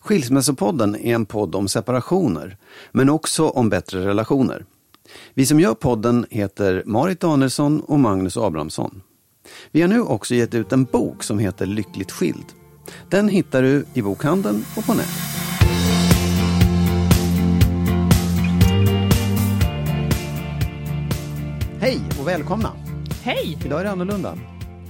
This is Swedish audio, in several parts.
Skilsmässopodden är en podd om separationer, men också om bättre relationer. Vi som gör podden heter Marit Danielsson och Magnus Abrahamsson. Vi har nu också gett ut en bok som heter Lyckligt skild. Den hittar du i bokhandeln och på nätet. Hej och välkomna! Hej! Idag är det annorlunda.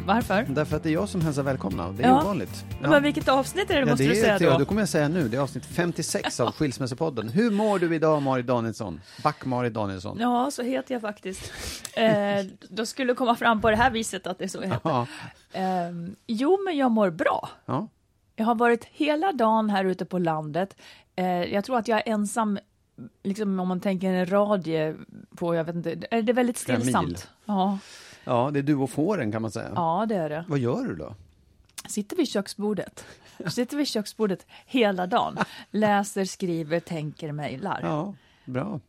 Varför? Därför att det är jag som hälsar välkomna. Det är Ja. ovanligt. Men vilket avsnitt är det, Ja, måste det du är säga till- då? Det kommer jag säga nu. Det är avsnitt 56 av Skilsmässopodden. Hur mår du idag, Marit Danielsson? Back-Marit Danielsson. Ja, så heter jag faktiskt. Eh, då skulle komma fram på det här viset att det är så jag heter. Ja. Eh, jo, men jag mår bra. ja. Jag har varit hela dagen här ute på landet. Eh, jag tror att jag är ensam, liksom om man tänker en radie på, jag vet inte, är det väldigt stillsamt? Ja, ja, det är du och fåren kan man säga. ja, det är det. Vad gör du då? Sitter vid köksbordet. Sitter vid köksbordet hela dagen. Läser, skriver, tänker, mejlar. Ja, bra.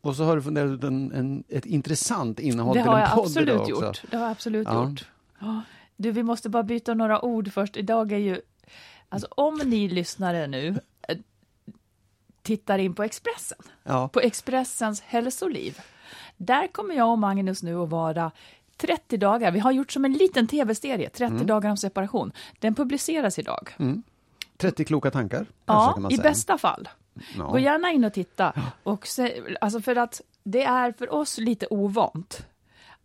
Och så har du funderat ut en, en, ett intressant innehåll Det till en podd absolut idag också. gjort. Det har jag absolut Ja. gjort. Du, vi måste bara byta några ord först. Idag är ju, alltså om ni lyssnare nu eh, tittar in på Expressen, Ja. på Expressens hälsoliv. Där kommer jag och Magnus nu att vara 30 dagar. Vi har gjort som en liten tv-serie, 30 Mm. dagar om separation. Den publiceras idag. 30 kloka tankar, Ja, i bästa fall. Ja. Gå gärna in och titta. Och se, alltså för att det är för oss lite ovant.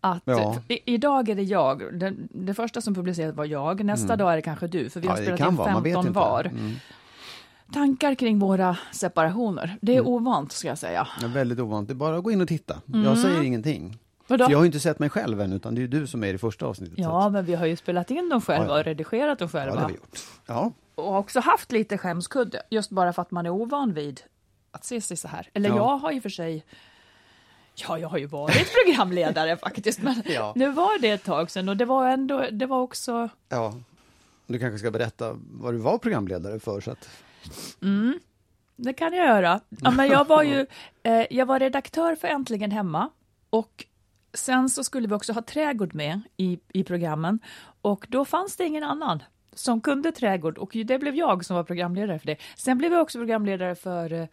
Att, Ja. i, idag är det jag, den, det första som publicerades var jag, nästa dag är det kanske du, för vi Mm. Ja, har det spelat in vara, man vet 15 inte. var. Mm. Tankar kring våra separationer, det är Mm. ovant ska jag säga. Ja, väldigt ovant. Det är bara att gå in och titta. Jag säger ingenting. Vadå? För jag har ju inte sett mig själv än, utan det är du som är i det första avsnittet. Ja, att- men vi har ju spelat in dem själva Ja, ja. och redigerat dem ja, det själva. har vi gjort. Ja, och också haft lite skämskudde, just bara för att man är ovan vid att se sig så här. Eller Ja. jag har ju för sig, ja, jag har ju varit programledare faktiskt, men Ja. nu var det ett tag sedan och det var ändå, det var också, ja. Du kanske ska berätta vad du var programledare för, så att... det kan jag göra. Ja, men jag var ju, eh, jag var redaktör för Äntligen Hemma och sen så skulle vi också ha trädgård med i, i programmen. Och då fanns det ingen annan som kunde trädgård. Och det blev jag som var programledare för det. Sen blev jag också programledare för eh,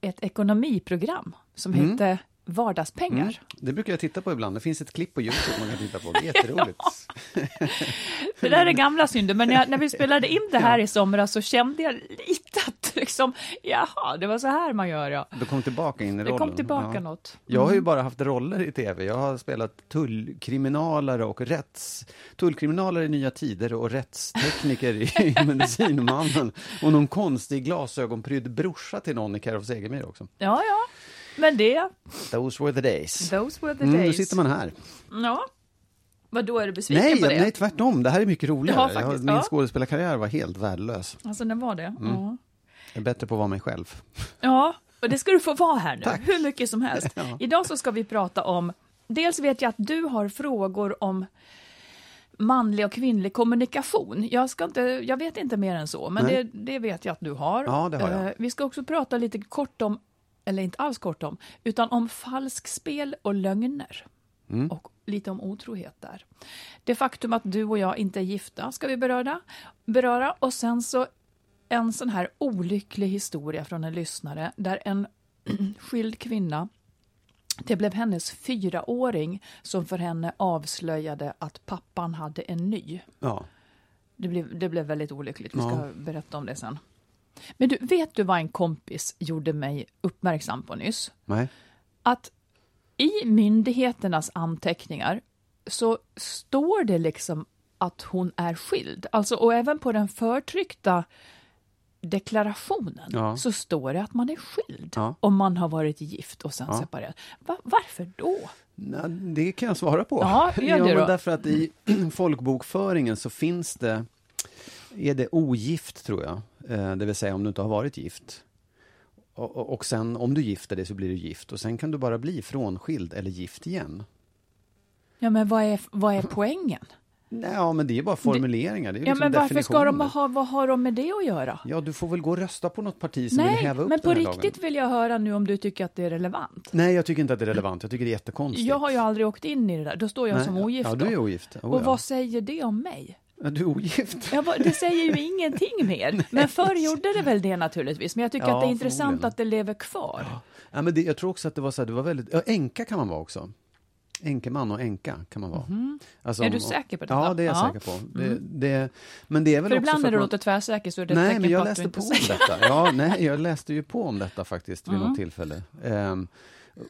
ett ekonomiprogram som hette Vardagspengar. Mm. Det brukar jag titta på ibland. Det finns ett klipp på Youtube man kan titta på. Det är jätteroligt. Det där är gamla synder, men jag, när vi spelade in det här i somras så kände jag lite att liksom, jaha, det var så här man gör ja. Du kom tillbaka in i Det rollen. kom tillbaka Ja. något. Jag har ju bara haft roller i tv. Jag har spelat tullkriminalare och rätts... Tullkriminalare i Nya Tider och rättstekniker i Medicinmannen. Och någon konstig glasögonprydd brorsa till någon i Care of Segemyhr också. Ja, ja, men det, Those were the days. those were the Mm, days. sitter man här. Ja. Vad då är du besviken Nej, på det? nej, tvärtom. Det här är mycket roligare. Ja, Jag faktiskt, min ja. skådespelarkarriär var helt värdelös. Alltså, den var det? Mm. Ja. Jag är bättre på att vara mig själv. Ja, och det ska du få vara här nu, Tack. hur mycket som helst. Ja. Idag så ska vi prata om, dels vet jag att du har frågor om manlig och kvinnlig kommunikation. Jag, ska inte, jag vet inte mer än så, men det, det vet jag att du har. Ja, det har jag. Eh, Vi ska också prata lite kort om, eller inte alls kort om, utan om falskspel och lögner. och lite om otrohet där. Det faktum att du och jag inte är gifta ska vi beröra, beröra och sen så en sån här olycklig historia från en lyssnare där en skild kvinna det blev hennes fyraåring som för henne avslöjade att pappan hade en ny. Ja. Det blev, det blev väldigt olyckligt. Vi ska Ja. berätta om det sen. Men du, vet du vad en kompis gjorde mig uppmärksam på nyss? Nej. Att i myndigheternas anteckningar så står det liksom att hon är skild. Alltså, och även på den förtryckta deklarationen Ja. så står det att man är skild Ja. om man har varit gift och sen Ja. separerat. Va, varför då? Nej, det kan jag svara på. Ja, gör det då. därför att i folkbokföringen så finns det, är det ogift tror jag, det vill säga om du inte har varit gift. Och, sen om du gifter dig så blir du gift och sen kan du bara bli frånskild eller gift igen. Ja, men vad är, vad är poängen? Nej, ja, men det är bara formuleringar. Det är Ja, liksom men varför ska de ha, vad har de med det att göra? Ja, du får väl gå och rösta på något parti som vill Nej, häva upp men på riktigt lagen. vill jag höra nu om du tycker att det är relevant. Nej, jag tycker inte att det är relevant. Jag tycker det är jättekonstigt. Jag har ju aldrig åkt in i det där, då står jag Nej, som ogift Ja, du är ogift. Oh, Och ja. vad säger det om mig? Ja, du är ogift. Ja, det säger ju ingenting mer. Men förr gjorde det väl det naturligtvis. Men jag tycker Ja, att det är intressant att det lever kvar. Ja, men det, jag tror också att det var så här, det var väldigt, ja, änka kan man vara också. Enkeman och änka kan man vara. Alltså, Mhm. Är du säker på detta? Ja, det är jag Ja. säker på. Det, det, men det är väl För också ibland för när du man- låter tvärsäker så är det ett Nej, tecken men jag på att du läste inte på om detta. Ja, nej, jag läste ju på om detta faktiskt vid Mm. något tillfälle. Ehm,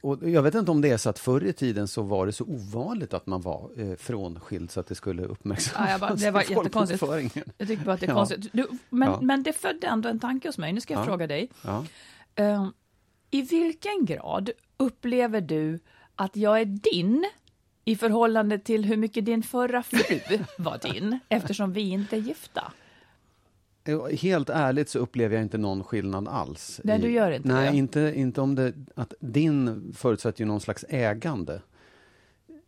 och jag vet inte om det är så att förr i tiden så var det så ovanligt att man var eh, frånskild så att det skulle uppmärksammas Ja, bara- det var jättekonstigt. Jag tycker bara att det är Ja. konstigt. Du, men, Ja. men det födde ändå en tanke hos mig. Nu ska jag Ja. fråga dig. Eh, I vilken grad upplever du att jag är din i förhållande till hur mycket din förra fru var din, eftersom vi inte är gifta? Helt ärligt så upplever jag inte någon skillnad alls. Nej, i- du gör inte Nej, det. inte, inte om det... Att din förutsätter ju någon slags ägande.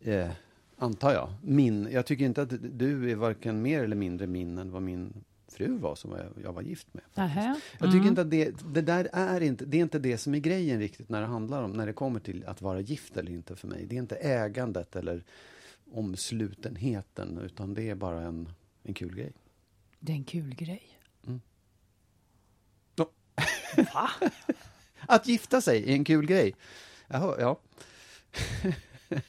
Eh, antar jag. Min. Jag tycker inte att du är varken mer eller mindre min än vad min fru var som jag, jag var gift med. Jag tycker Mm. inte att det, det där är inte, det är inte det som är grejen riktigt när det handlar om, när det kommer till att vara gift eller inte för mig. Det är inte ägandet eller omslutenheten, utan det är bara en, en kul grej. Det är en kul grej. Va? Att gifta sig är en kul grej. Jaha, ja.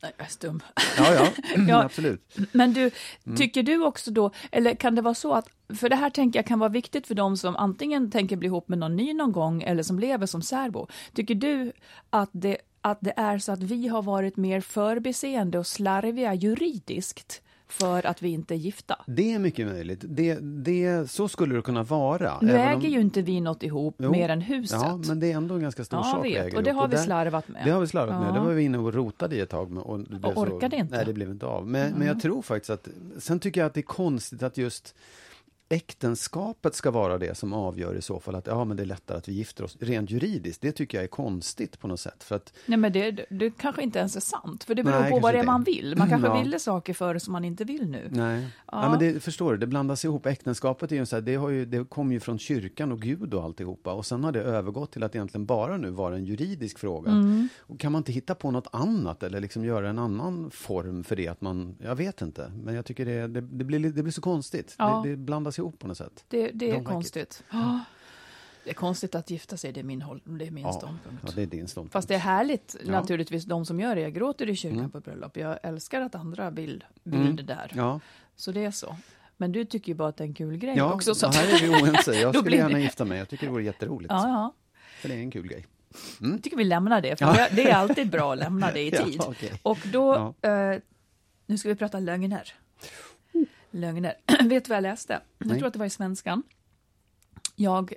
Nej, jag är stum. Ja, ja, Ja. absolut. Men du, Mm. tycker du också då, eller kan det vara så att, för det här tänker jag kan vara viktigt för de som antingen tänker bli ihop med någon ny någon gång eller som lever som särbo. Tycker du att det, att det är så att vi har varit mer förbiseende och slarviga juridiskt för att vi inte är gifta? Det är mycket möjligt. Det, det, så skulle det kunna vara. Nu äger om- ju inte vi något ihop Jo. mer än huset. Ja, men det är ändå en ganska stor Ja, sak. vet. Och det ihop. har vi slarvat med. Det har vi slarvat med. Ja. Det var vi inne och rotade i ett tag. Med, och det så, orkade inte. Mm. Nej, det blev inte av. Men, men jag tror faktiskt att... Sen tycker jag att det är konstigt att just äktenskapet ska vara det som avgör i så fall att ja, men det är lättare att vi gifter oss rent juridiskt. Det tycker jag är konstigt på något sätt. För att Nej, men det, det kanske inte ens är sant, för det beror Nej, på vad det är man vill. Man kanske Ja. ville saker förr som man inte vill nu. Nej, ja. Ja. men det förstår du, det blandas ihop. Äktenskapet är ju så här, det, har ju, det kom ju från kyrkan och Gud och alltihopa. Och sen har det övergått till att egentligen bara nu vara en juridisk fråga. Mm. Och kan man inte hitta på något annat eller liksom göra en annan form för det? Att man, jag vet inte, men jag tycker det, det, det, blir, det blir så konstigt. Ja. Det, det blandas ihop på något sätt. Det, det är konstigt. Ja. Det är konstigt att gifta sig, det är min, håll, det är min Ja, ståndpunkt. ja, det är din ståndpunkt. Fast det är härligt Ja. naturligtvis, de som gör det. Jag gråter i kyrkan Mm. på bröllop. Jag älskar att andra vill, vill Mm. det där. Ja, Så det är så. Men du tycker ju bara att det är en kul grej ja också. Så här är vi oense. Jag skulle blir gärna det- gifta mig. Jag tycker det vore jätteroligt. ja, ja. För det är en kul grej. Jag tycker vi lämnar det, för Ja. det- är alltid bra att lämna det i tid. okej. Och då, eh, nu ska vi prata lögner. Lögner. Vet du vad jag läste? Jag Nej. tror att det var i Svenskan. Jag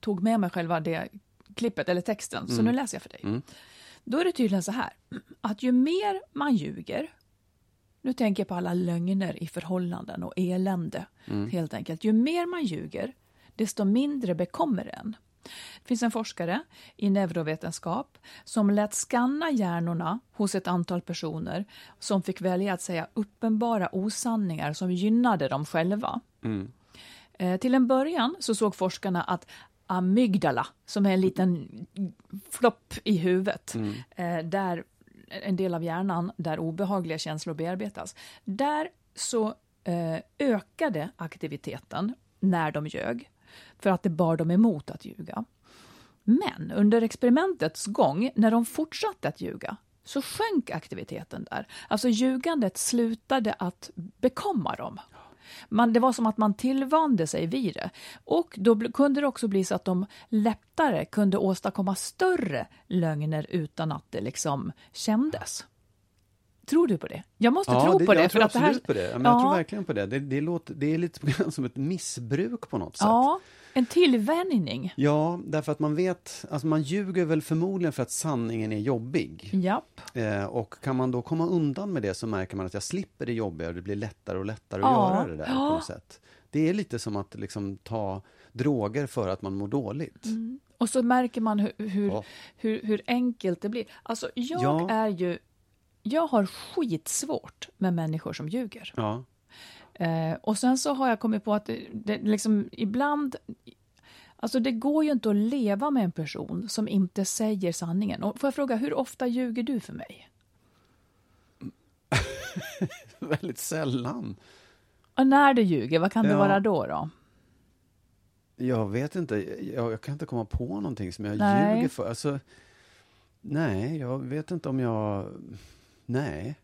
tog med mig själva det klippet, eller texten, så nu läser jag för dig. Mm. Då är det tydligen så här, att ju mer man ljuger, nu tänker jag på alla lögner i förhållanden och elände, Mm. helt enkelt. Ju mer man ljuger, desto mindre bekommer en. Det finns en forskare i neurovetenskap som lät skanna hjärnorna hos ett antal personer som fick välja att säga uppenbara osanningar som gynnade dem själva. Mm. Eh, till en början så såg forskarna att amygdala, som är en liten flopp i huvudet, Mm. eh, där en del av hjärnan där obehagliga känslor bearbetas. Där så eh, ökade aktiviteten när de ljög, för att det bar dem emot att ljuga. Men under experimentets gång, när de fortsatte att ljuga, så sjönk aktiviteten där. Alltså ljugandet slutade att bekomma dem. Man, det var som att man tillvande sig vid det. Och då kunde det också bli så att de lättare kunde åstadkomma större lögner utan att det liksom kändes. Tror du på det? Jag måste ja, tro det, på det. Jag tror för att det absolut här, på det. Men Jag tror verkligen på det. Det, det, låter, det är lite som ett missbruk på något sätt. Ja, en tillvänjning. Ja, därför att man vet, alltså man ljuger väl förmodligen för att sanningen är jobbig. Japp. Eh, och kan man då komma undan med det så märker man att jag slipper det jobbiga och det blir lättare och lättare att Ja. göra det där på Ja. något sätt. Det är lite som att liksom ta droger för att man mår dåligt. Och så märker man hur, hur, Ja. hur, hur enkelt det blir. Alltså, jag Ja. är ju... Jag har skitsvårt med människor som ljuger. Ja. Eh, och sen så har jag kommit på att det, det liksom ibland... Alltså det går ju inte att leva med en person som inte säger sanningen. Och får jag fråga, hur ofta ljuger du för mig? Väldigt sällan. Och när du ljuger, vad kan det Ja. vara då? då? Jag vet inte, jag, jag kan inte komma på någonting som jag Nej. ljuger för. Alltså, nej, jag vet inte om jag... Nej.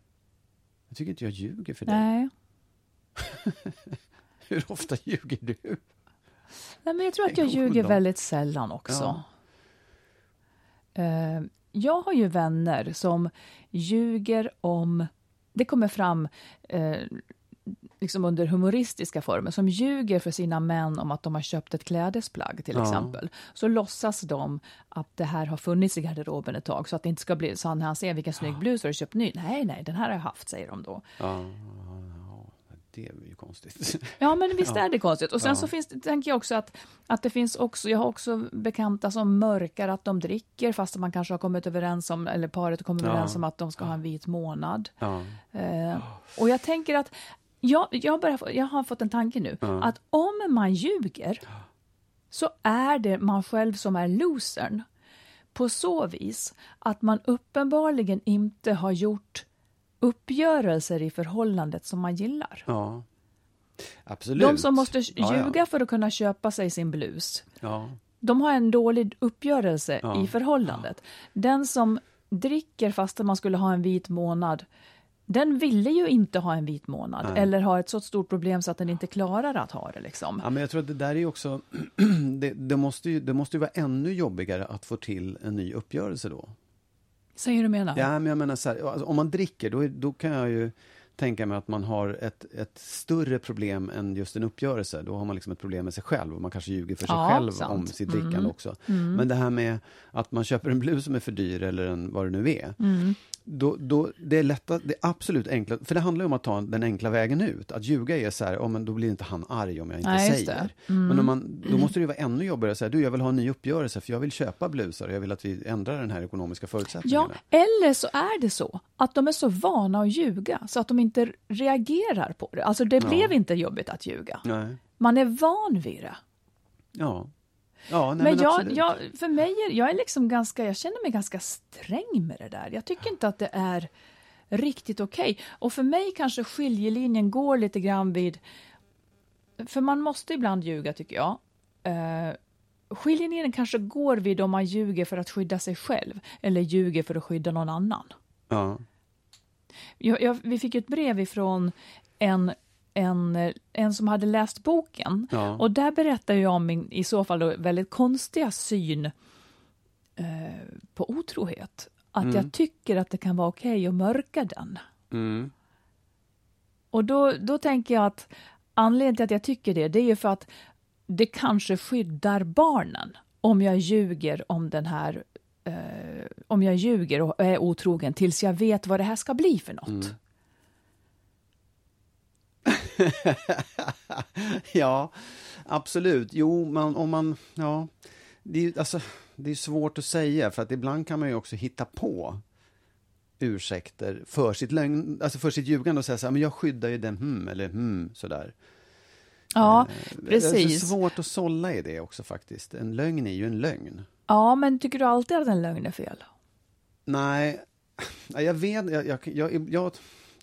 Jag tycker inte jag ljuger för dig. Nej. Hur ofta ljuger du? Nej, men jag tror att jag ljuger dag. väldigt sällan också. Eh, jag har ju vänner som ljuger om... Det kommer fram eh, liksom under humoristiska former, som ljuger för sina män om att de har köpt ett klädesplagg till Ja. exempel. Så låtsas de att det här har funnits i garderoben ett tag, så att det inte ska bli så när han ser vilken snygg blus har du köpt ny? Nej, nej, den här har jag haft, säger de då. Ja, det är ju konstigt. Ja, men visst är det konstigt. Och sen Ja. så finns det, tänker jag också att, att det finns också, jag har också bekanta som mörkar att de dricker fast man kanske har kommit överens om, eller paret har kommit Ja. överens om att de ska ha en vit månad. Ja. Eh, och jag tänker att, jag, jag, börjar, jag har fått en tanke nu, Ja. att om man ljuger så är det man själv som är losern. På så vis att man uppenbarligen inte har gjort uppgörelser i förhållandet som man gillar. ja. Absolut. De som måste Ja, ja. ljuga för att kunna köpa sig sin blus, Ja. de har en dålig uppgörelse Ja. i förhållandet. Den som dricker fast man skulle ha en vit månad, den ville ju inte ha en vit månad Nej. eller har ett så stort problem så att den inte klarar att ha det. Liksom. Ja, men jag tror att det där är också... det, det, måste ju, det måste ju vara ännu jobbigare att få till en ny uppgörelse då. Säger du menar? Ja, men jag menar så här, alltså, om man dricker, då, är, då kan jag ju tänka mig att man har ett, ett större problem än just en uppgörelse. Då har man liksom ett problem med sig själv och man kanske ljuger för sig Ja, själv sant. om sitt drickande Mm. också. Men det här med att man köper en blus som är för dyr eller en, vad det nu är. Då, då, det är lätta, det är absolut enkla, för det handlar ju om att ta den enkla vägen ut. Att ljuga är så här, oh, men då blir inte han arg om jag inte Nej, säger. Mm. Men om man, då måste det ju vara ännu jobbigare att säga, du jag vill ha en ny uppgörelse för jag vill köpa blusar och jag vill att vi ändrar den här ekonomiska Ja, förutsättningarna. eller så är det så att de är så vana att ljuga så att de inte reagerar på det. Alltså det Ja. blev inte jobbigt att ljuga. Nej. Man är van vid det. Ja. Ja, nej, men men, jag, jag, för mig är jag är liksom ganska, jag känner mig ganska sträng med det där. Jag tycker inte att det är riktigt okej. Och för mig kanske skiljelinjen går lite grann vid, för man måste ibland ljuga tycker jag. Uh, skiljelinjen kanske går vid om man ljuger för att skydda sig själv eller ljuger för att skydda någon annan. Ja. Jag, jag, vi fick ett brev ifrån en, en, en som hade läst boken. Ja. Och där berättar jag om min i så fall då, väldigt konstiga syn eh, på otrohet. Att Mm. jag tycker att det kan vara okej att mörka den. Mm. Och då, då tänker jag att anledningen till att jag tycker det, det är ju för att det kanske skyddar barnen om jag ljuger om den här eh, om jag ljuger och är otrogen tills jag vet vad det här ska bli för något. Mm. ja, absolut. Jo, man, om man... Ja, det, är, alltså, det är svårt att säga, för att ibland kan man ju också hitta på ursäkter för sitt, lögn, alltså för sitt ljugande och säga så här, men jag skyddar ju den, hmm, eller hmm, sådär. Ja, Det är precis. så svårt att sålla i det också faktiskt. En lögn är ju en lögn. Ja, men tycker du alltid att en lögn är fel? Nej, Ja, Jag vet, jag, jag, jag, jag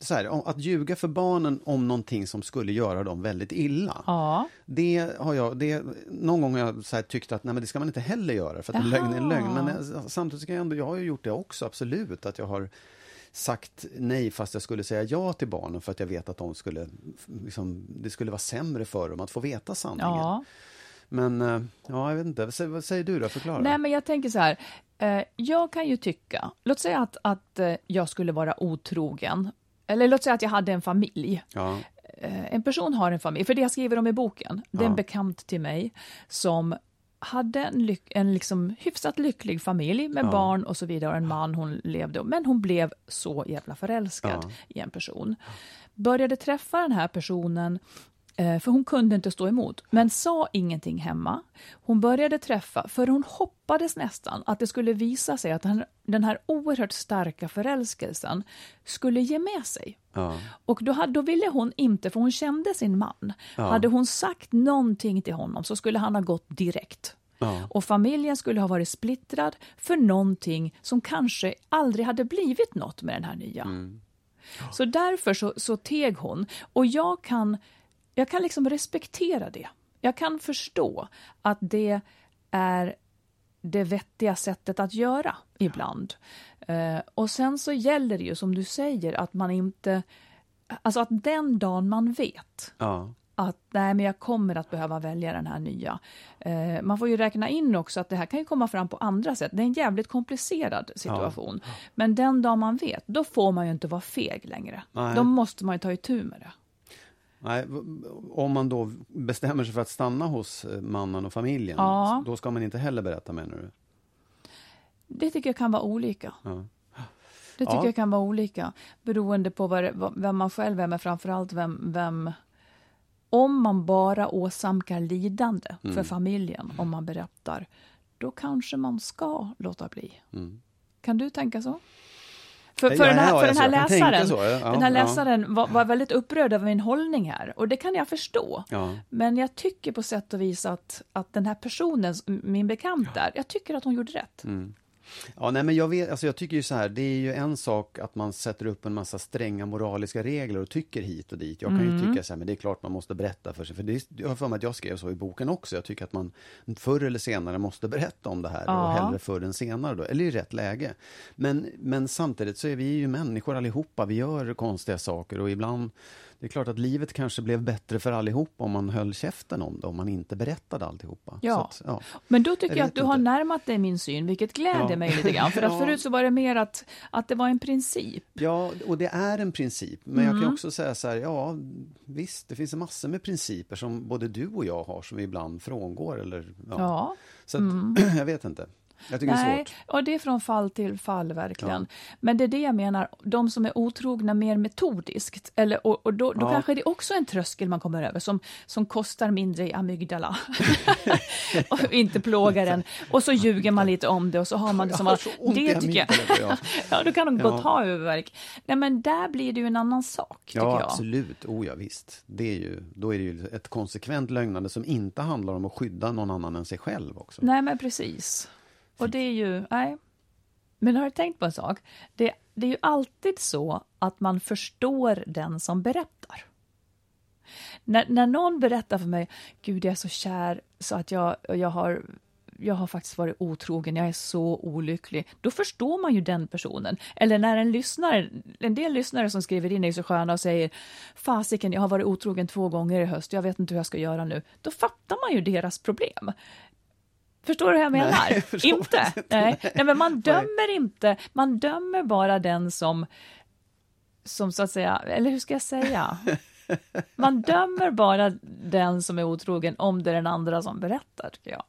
så här, att ljuga för barnen om någonting som skulle göra dem väldigt illa. Ja. Det har jag, det, någon gång har jag så här tyckt att nej, men det ska man inte heller göra för att en lögn är en lögn. Men eh, samtidigt ska jag ändå, jag har ju gjort det också, absolut. Att jag har sagt nej fast jag skulle säga ja till barnen för att jag vet att de skulle, liksom, det skulle vara sämre för dem att få veta sanningen. ja. Men, eh, ja, jag vet inte. Vad säger, vad säger du då? Förklara. Nej, men jag tänker så här. Eh, jag kan ju tycka, låt säga att, att jag skulle vara otrogen. Eller låt säga att jag hade en familj. Ja, Eh, en person har en familj, för det jag skriver om i boken, det är en bekant till mig som hade en, lyck, en liksom hyfsat lycklig familj med Ja. barn och så vidare, och en man hon levde men hon blev så jävla förälskad Ja. i en person. Började träffa den här personen, för hon kunde inte stå emot, men sa ingenting hemma. Hon började träffa, för hon hoppades nästan att det skulle visa sig att den, här oerhört starka förälskelsen skulle ge med sig. ja, Och då, hade, då ville hon inte, för hon kände sin man. Ja. Hade hon sagt någonting till honom så skulle han ha gått direkt. ja. Och familjen skulle ha varit splittrad för någonting som kanske aldrig hade blivit något med den här nya. Så därför så, så teg hon. Och jag kan, jag kan liksom respektera det. Jag kan förstå att det är det vettiga sättet att göra ibland. Eh, och sen så gäller det ju som du säger att man inte, alltså att den dagen man vet ja. att nej, men jag kommer att behöva välja den här nya. Eh, man får ju räkna in också att det här kan ju komma fram på andra sätt. Det är en jävligt komplicerad situation. Men den dag man vet, då får man ju inte vara feg längre. Nej. Då måste man ju ta itu med det. Nej, om man då bestämmer sig för att stanna hos eh, mannen och familjen, Ja. då ska man inte heller berätta menar du? Det tycker jag kan vara olika. Ja. Det tycker Ja. jag kan vara olika beroende på vad- vem man själv är, men framförallt vem, vem... Om man bara åsamkar lidande Mm. för familjen om man berättar, då kanske man ska låta bli. Mm. Kan du tänka så? För, Ja, för den här, ja, för den här läsaren, så, ja. Ja, den här ja. läsaren var, var väldigt upprörd över min hållning här och det kan jag förstå. Ja. Men jag tycker på sätt och vis att, att den här personen, min bekant där, jag tycker att hon gjorde rätt. Mm. Ja, nej, men jag, vet, alltså jag tycker ju så här, det är ju en sak att man sätter upp en massa stränga moraliska regler och tycker hit och dit. Jag kan Mm. ju tycka så här, men det är klart man måste berätta för sig. För det, jag har för mig att jag skrev så i boken också. Jag tycker att man förr eller senare måste berätta om det här. Ja. Och hellre förr än senare då, eller i rätt läge. Men, men samtidigt så är vi ju människor allihopa. Vi gör konstiga saker och ibland det är klart att livet kanske blev bättre för allihop om man höll käften om det, om man inte berättade alltihopa. Ja. Att, ja. Men då tycker Jag jag, att du har inte. närmat dig min syn, vilket gläder Ja. mig lite grann. För att Ja. förut så var det mer att, att det var en princip. Ja, och det är en princip. Men jag Mm. kan också säga så här, ja visst, det finns en massor med principer som både du och jag har som vi ibland frångår. Eller, ja. Så att, jag vet inte. Jag tycker det är Nej, svårt. och det är från fall till fall verkligen. Men det är det jag menar, de som är otrogna mer metodiskt, eller, och, och då, då Ja. kanske det är också en tröskel man kommer över som, som kostar mindre i amygdala. och inte plågar en. Och så ljuger man lite om det och så har man det som i Det tycker jag. ja. ja, då kan de Ja. gott ha huvudvärk. Nej, men där blir det ju en annan sak, tycker Ja, jag. absolut. Oh, ja, visst. Det är ju, då är det ju ett konsekvent lögnande som inte handlar om att skydda någon annan än sig själv också. Nej, men precis. Och det är ju, nej. Men har du tänkt på en sak? Det, det är ju alltid så att man förstår den som berättar. När, när någon berättar för mig, gud jag är så kär så att jag, jag har jag har faktiskt varit otrogen, jag är så olycklig. Då förstår man ju den personen. Eller när en lyssnare, en del lyssnare som skriver in är så sköna och säger Fasiken, jag har varit otrogen två gånger i höst, jag vet inte hur jag ska göra nu. Då fattar man ju deras problem. Förstår du hur jag menar? jag förstår inte? inte. Nej. Nej, men man dömer inte, man dömer bara den som, som så att säga, eller hur ska jag säga? Man dömer bara den som är otrogen om det är den andra som berättar, tycker jag.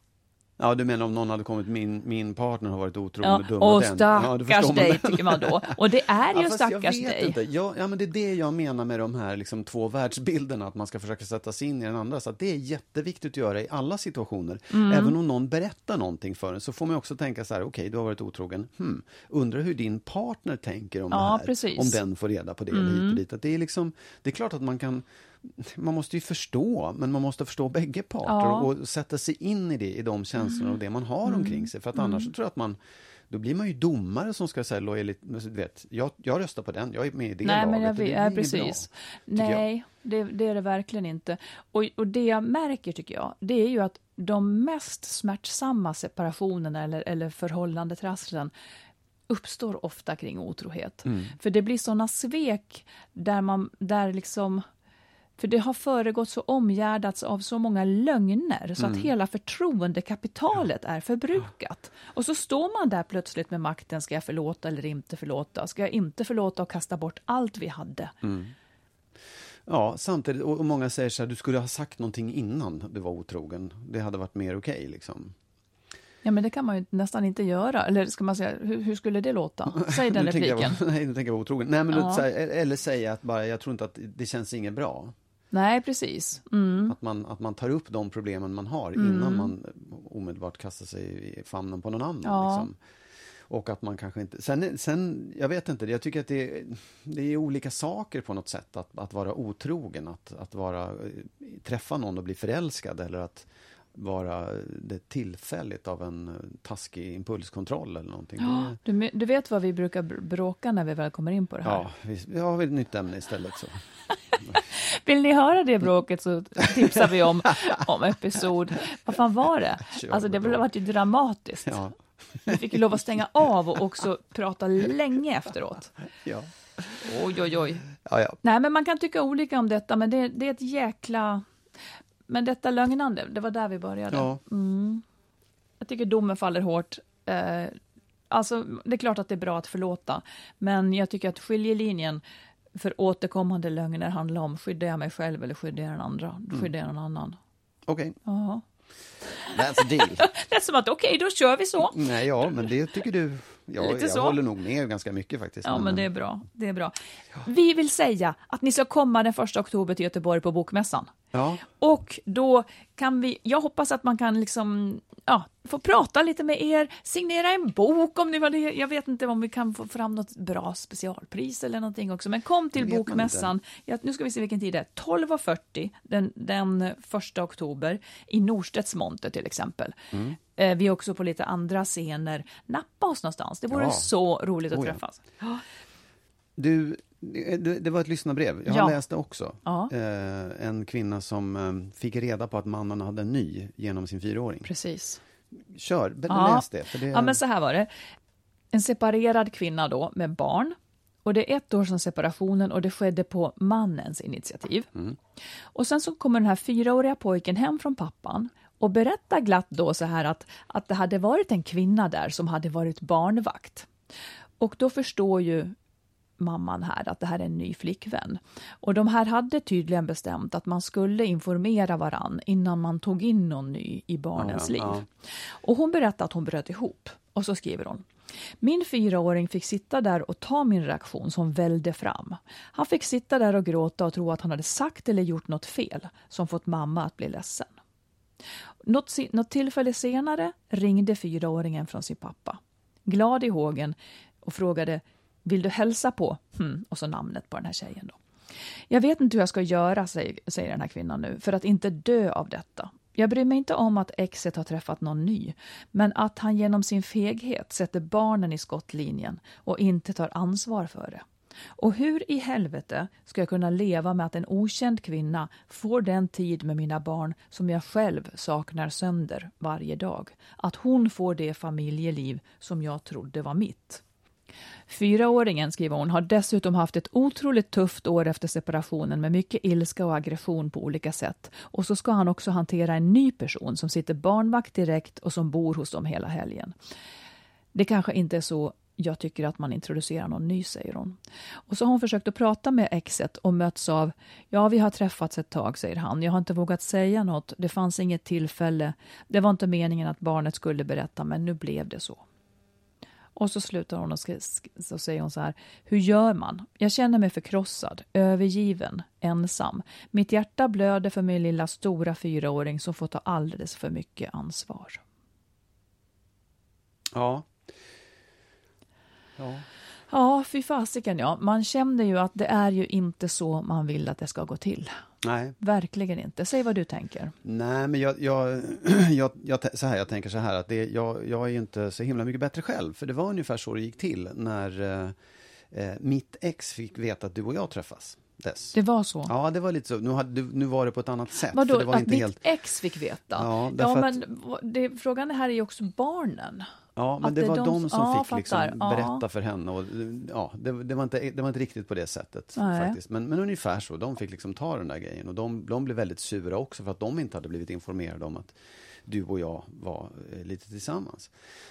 Ja, du menar om någon hade kommit, min, min partner har varit otrogen Ja, och dummat och. Ja, stackars förstår man dig, tycker man då. Och det är ju jag stackars vet dig. Inte. Ja, ja, men det är det jag menar med de här liksom, två världsbilderna, att man ska försöka sätta sig in i den andra. Så det är jätteviktigt att göra i alla situationer. Mm. Även om någon berättar någonting för en, så får man också tänka så här, okej, du har varit otrogen. Hmm, undrar hur din partner tänker om Ja, det här. precis. Om den får reda på det eller hit och dit. Att det, är liksom, det är klart att man kan man måste ju förstå, men man måste förstå bägge parter Ja. och sätta sig in i det, i de känslorna och det man har omkring sig. För att annars så tror jag att man Då blir man ju domare som ska säga lojalitet. Vet, jag, jag röstar på den, jag är med i det Nej, laget. men jag det vet, blir ja, precis. bra. Nej, det, det är det verkligen inte. Och, och det jag märker, tycker jag, det är ju att de mest smärtsamma separationerna eller, eller förhållandetrasslen uppstår ofta kring otrohet. Mm. För det blir såna svek där man, där liksom för det har föregått så omgärdats av så många lögner så att Mm. hela förtroendekapitalet är förbrukat. Och så står man där plötsligt med makten, ska jag förlåta eller inte förlåta? Ska jag inte förlåta och kasta bort allt vi hade? Mm. Ja, samtidigt, och och många säger så här, du skulle ha sagt någonting innan du var otrogen. Det hade varit mer okej liksom. Ja, men det kan man ju nästan inte göra. Eller ska man säga, hur, hur skulle det låta? Säg den jag repliken. Nej, nu tänker jag vara otrogen. Nej, men Ja. eller säga att bara, jag tror inte att det känns inget bra. Nej, precis. Mm. Att, man, att man tar upp de problemen man har innan man omedelbart kastar sig i famnen på någon annan. Ja. Liksom. Och att man kanske inte... Sen, sen, jag vet inte, jag tycker att det, är- det är olika saker på något sätt att, att vara otrogen, att, att vara, eh, träffa någon och bli förälskad eller att vara det tillfälligt av en eh, taskig impulskontroll eller någonting. Det, Du, du vet vad vi brukar br- bråka när vi väl kommer in på det här? ja, vi, vi har ett nytt ämne istället. Så. Vill ni höra det bråket så tipsar vi om, om episod... Vad fan var det? Alltså det var ju dramatiskt. Ja, Vi fick ju lov att stänga av och också prata länge efteråt. ja. Oj, oj, oj. Ja, ja. Nej, men man kan tycka olika om detta, men det, det är ett jäkla... Men detta lögnande, det var där vi började. ja. Jag tycker domen faller hårt. Eh, alltså, det är klart att det är bra att förlåta, men jag tycker att skiljelinjen för återkommande lögner handlar om skyddar jag mig själv eller skyddar jag den andra? Skyddar jag någon annan? Okej, Ja. that's a deal. Det är som att okej, då kör vi så. Nej, ja, men det tycker du. Ja, Lite jag så. håller nog med ganska mycket faktiskt. Ja, men det är bra. Det är bra. Vi vill säga att ni ska komma den första oktober till Göteborg på Bokmässan. Ja, Och då kan vi, jag hoppas att man kan liksom, ja, få prata lite med er, signera en bok om ni var det. Jag vet inte om vi kan få fram något bra specialpris eller någonting också, men kom till Bokmässan. Ja, nu ska vi se vilken tid det är. 12.40 den, den första oktober i Norstedts monter till exempel. Mm. Eh, vi är också på lite andra scener. Nappa oss någonstans, det vore Ja. så roligt att Oh träffas. du, det, det var ett lyssnarbrev. Jag Ja. har läst det också. Ja. Eh, en kvinna som eh, fick reda på att mannen hade en ny genom sin fyraåring. Precis. Kör, Ja. läs det. För det Ja, men så här var det. En separerad kvinna då med barn. Och det är ett år sedan separationen och det skedde på mannens initiativ. Och sen så kommer den här fyraåriga pojken hem från pappan och berättar glatt då så här att, att det hade varit en kvinna där som hade varit barnvakt. Och då förstår ju mamman här att det här är en ny flickvän. Och de här hade tydligen bestämt att man skulle informera varann innan man tog in någon ny i barnens Ja, liv. ja. Och hon berättade att hon bröt ihop. Och så skriver hon. Min fyraåring fick sitta där och ta min reaktion som välde fram. Han fick sitta där och gråta och tro att han hade sagt eller gjort något fel som fått mamma att bli ledsen. Något, något tillfälle senare ringde fyraåringen från sin pappa. Glad i hågen och frågade vill du hälsa på? Hmm. och så namnet på den här tjejen då. Jag vet inte hur jag ska göra, säger den här kvinnan nu, för att inte dö av detta. Jag bryr mig inte om att exet har träffat någon ny, men att han genom sin feghet sätter barnen i skottlinjen och inte tar ansvar för det. Och hur i helvete ska jag kunna leva med att en okänd kvinna får den tid med mina barn som jag själv saknar sönder varje dag? Att hon får det familjeliv som jag trodde var mitt. Fyraåringen, skriver hon, har dessutom haft ett otroligt tufft år efter separationen med mycket ilska och aggression på olika sätt. Och så ska han också hantera en ny person som sitter barnvakt direkt och som bor hos dem hela helgen. Det kanske inte är så jag tycker att man introducerar någon ny, säger hon. Och så har hon försökt att prata med exet och möts av, ja vi har träffats ett tag, säger han. Jag har inte vågat säga något, det fanns inget tillfälle. Det var inte meningen att barnet skulle berätta, men nu blev det så. Och så slutar hon och så säger hon så här. Hur gör man? Jag känner mig förkrossad, övergiven, ensam. Mitt hjärta blöder för min lilla stora fyraåring som får ta alldeles för mycket ansvar. Ja. Ja. Ja, fy fasiken ja. Man känner ju att det är ju inte så man vill att det ska gå till. Nej, Verkligen inte. Säg vad du tänker. Nej, men jag, jag, jag, jag, så här, jag tänker så här att det, jag, jag är inte så himla mycket bättre själv. För det var ungefär så det gick till när eh, eh, mitt ex fick veta att du och jag träffas. Dess. Det var så? Ja, det var lite så. Nu, hade, nu var det på ett annat sätt. för Vadå, det var att inte ditt helt... ex fick veta? Ja, ja men det, frågan här är ju också barnen. Ja, men Att det var de de som- ja, fick liksom berätta för henne. Och, ja, det, det, var inte, det var inte riktigt på det sättet Nej. faktiskt. Men, men ungefär så. De fick liksom ta den där grejen. Och de, de blev väldigt sura också för att de inte hade blivit informerade om att du och jag var eh, lite tillsammans.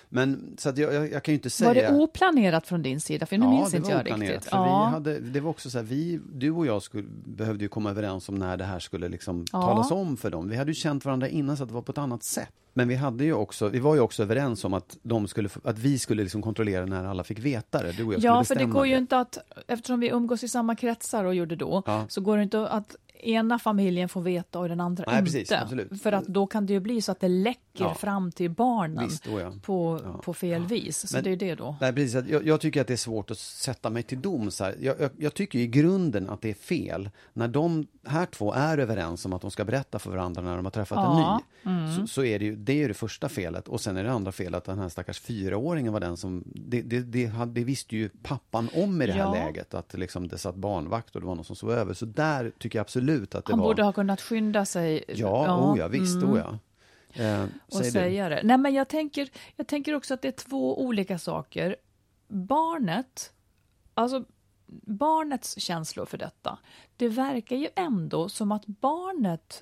Men så att jag, jag, jag kan ju inte säga... Var det oplanerat från din sida? För nu minns det inte var jag riktigt. För ja. vi hade, det var också så här, vi, du och jag skulle, behövde ju komma överens om när det här skulle liksom Ja. talas om för dem. Vi hade ju känt varandra innan så att det var på ett annat sätt. Men vi, hade ju också, vi var ju också överens om att, de skulle, att vi skulle liksom kontrollera när alla fick veta det. Du och jag Ja, för det går ju inte att, eftersom vi umgås i samma kretsar och gjorde då, Ja. så går det inte att ena familjen får veta och den andra Nej, inte. precis, absolut. För att då kan det ju bli så att det läcker Ja. fram till barnen Visst, oh ja. på, Ja. på fel vis. Så Men- det är det då. Nej, precis. Jag, jag tycker att det är svårt att sätta mig till doms. Jag, jag, jag tycker i grunden att det är fel när de här två är överens om att de ska berätta för varandra när de har träffat en ny. Så, så är det ju det, är det första felet. Och sen är det andra felet att den här stackars fyraåringen var den som... Det, det, det, hade- det visste ju pappan om i det här läget. Att liksom det satt barnvakt och det var någon som sov över. Så där tycker jag absolut att det Han var... borde ha kunnat skynda sig. Ja, oh ja visst, mm. oh ja. Eh, och säga det. Nej, men jag tänker, jag tänker också att det är två olika saker. Barnet, alltså barnets känslor för detta, det verkar ju ändå som att barnet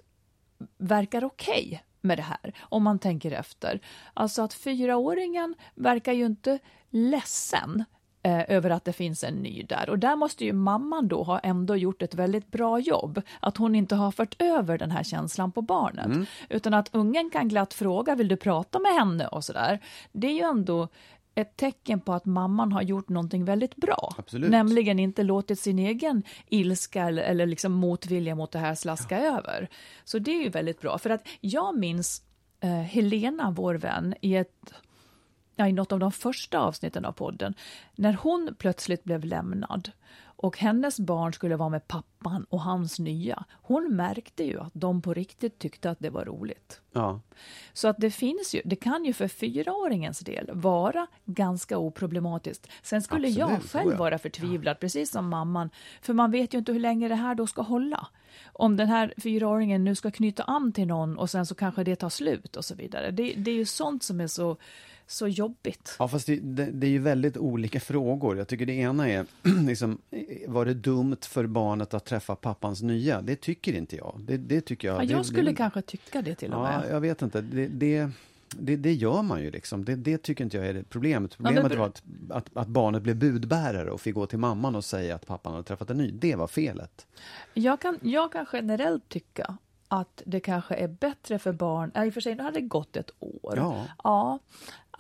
verkar okej med det här, om man tänker efter. Alltså att fyraåringen verkar ju inte ledsen eh, över att det finns en ny där. Och där måste ju mamman då ha ändå gjort ett väldigt bra jobb. Att hon inte har fört över den här känslan på barnet. Utan att ungen kan glatt fråga, vill du prata med henne? och sådär. Det är ju ändå ett tecken på att mamman har gjort någonting väldigt bra. Absolut. Nämligen inte låtit sin egen ilska eller, liksom motvilja mot det här slaska över. Så det är ju väldigt bra. För att jag minns eh, Helena, vår vän, i ett ja, i något av de första avsnitten av podden, när hon plötsligt blev lämnad och hennes barn skulle vara med pappan och hans nya. Hon märkte ju att de på riktigt tyckte att det var roligt. Ja. Så att det finns ju, det kan ju för fyraåringens del vara ganska oproblematiskt. Sen skulle jag Absolut, själv oh ja. vara förtvivlad, precis som mamman, för man vet ju inte hur länge det här då ska hålla. Om den här fyraåringen nu ska knyta an till någon och sen så kanske det tar slut och så vidare. Det, det är ju sånt som är så, så jobbigt. Ja, fast det, det, det är ju väldigt olika frågor. Jag tycker det ena är, liksom, var det dumt för barnet att träffa pappans nya? Det tycker inte jag. Det, det tycker jag. Ja, jag skulle kanske tycka det till och Ja, med. jag vet inte. Det, det, det, gör man ju liksom. Det, det tycker inte jag är problemet. Problemet var att, att, att barnet blev budbärare och fick gå till mamman och säga att pappan hade träffat en ny. Det var felet. Jag kan, jag kan generellt tycka att det kanske är bättre för barn, ja, i och för sig nu hade det gått ett år. Ja. Ja,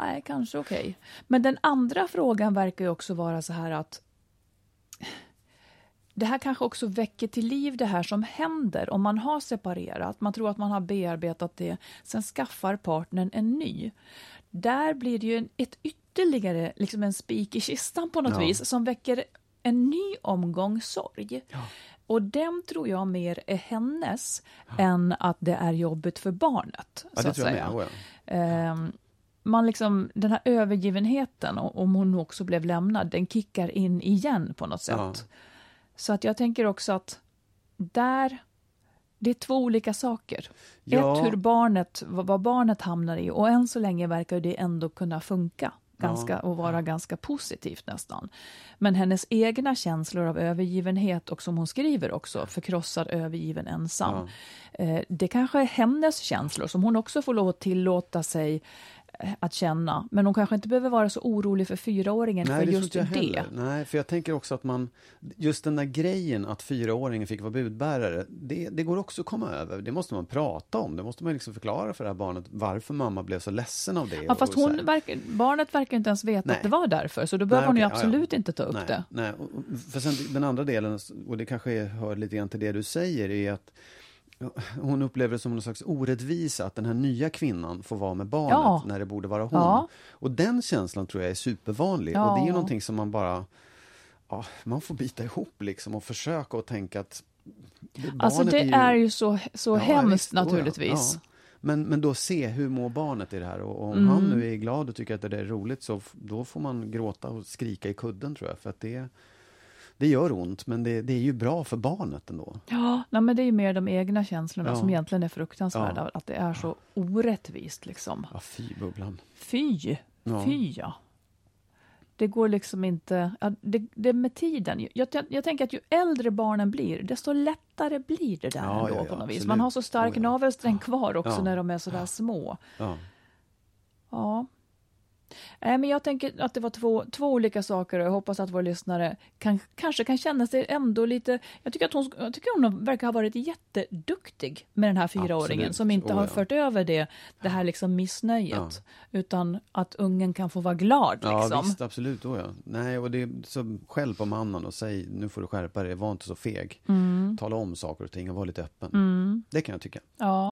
nej, kanske okej. Men den andra frågan verkar ju också vara så här att det här kanske också väcker till liv det här som händer om man har separerat, man tror att man har bearbetat det, sen skaffar partnern en ny. Där blir det ju ett ytterligare, liksom en spik i kistan på något Ja. vis, som väcker en ny omgång sorg. Och den tror jag mer är hennes än att det är jobbigt för barnet. Ja, så det att tror jag säga. Oh, ja. Ehm, man liksom, den här övergivenheten, om hon också blev lämnad, den kickar in igen på något sätt. Ja. Så att jag tänker också att där, det är två olika saker. Ja. Ett hur barnet, vad, barnet hamnar i och än så länge verkar det ändå kunna funka. Ganska, och vara ganska positivt nästan. Men hennes egna känslor av övergivenhet och som hon skriver också, förkrossad, övergiven, ensam. Eh, det kanske är hennes känslor som hon också får lov att tillåta sig att känna. Men hon kanske inte behöver vara så orolig för fyraåringen Nej, för det just det. heller. Nej, för jag tänker också att man, just den där grejen att fyraåringen fick vara budbärare, det, det går också att komma över. Det måste man prata om. Det måste man liksom förklara för det här barnet varför mamma blev så ledsen av det. Ja, fast hon verkar, barnet verkar inte ens veta Nej. att det var därför, så då behöver Nej, hon ju okej, ja, ja. absolut inte ta upp nej, det. Nej, och- för sen den andra delen, och det kanske hör lite grann till det du säger, är att hon upplever det som någon slags orättvisa att den här nya kvinnan får vara med barnet Ja. när det borde vara hon. Ja. Och den känslan tror jag är supervanlig. Ja. Och det är någonting som man bara man får bita ihop liksom och försöka och tänka att Alltså det ju- är ju så, så Ja, hemskt visst, naturligtvis. ja. Men, men då se, hur mår barnet i det här? Och om Mm. han nu är glad och tycker att det är roligt så då får man gråta och skrika i kudden tror jag. För att det, det gör ont, men det, det är ju bra för barnet ändå. Ja, nej, men det är ju mer de egna känslorna Ja. som egentligen är fruktansvärda. Ja. Att det är så orättvist liksom. Ja, fy bubblan. Fy, Ja. fy ja. Det går liksom inte, ja, det, det med tiden. Jag, jag, jag tänker att ju äldre barnen blir, desto lättare blir det där Ja, ändå på något vis. Man har så stark Oh, navelsträng kvar också när de är sådär små. Ja. Ja. Nej, men jag tänker att det var två, två olika saker och jag hoppas att våra lyssnare kan, kanske kan känna sig ändå lite... Jag tycker att hon, jag tycker hon verkar ha varit jätteduktig med den här fyraåringen Absolut. som inte Oh, har ja. fört över det, det här liksom missnöjet. Utan att ungen kan få vara glad Ja, liksom. visst, absolut. Oh, ja. Nej, och det är så skäll på mannen och säg nu får du skärpa dig, var inte så feg. Mm. Tala om saker och ting och var lite öppen. Det kan jag tycka. Ja.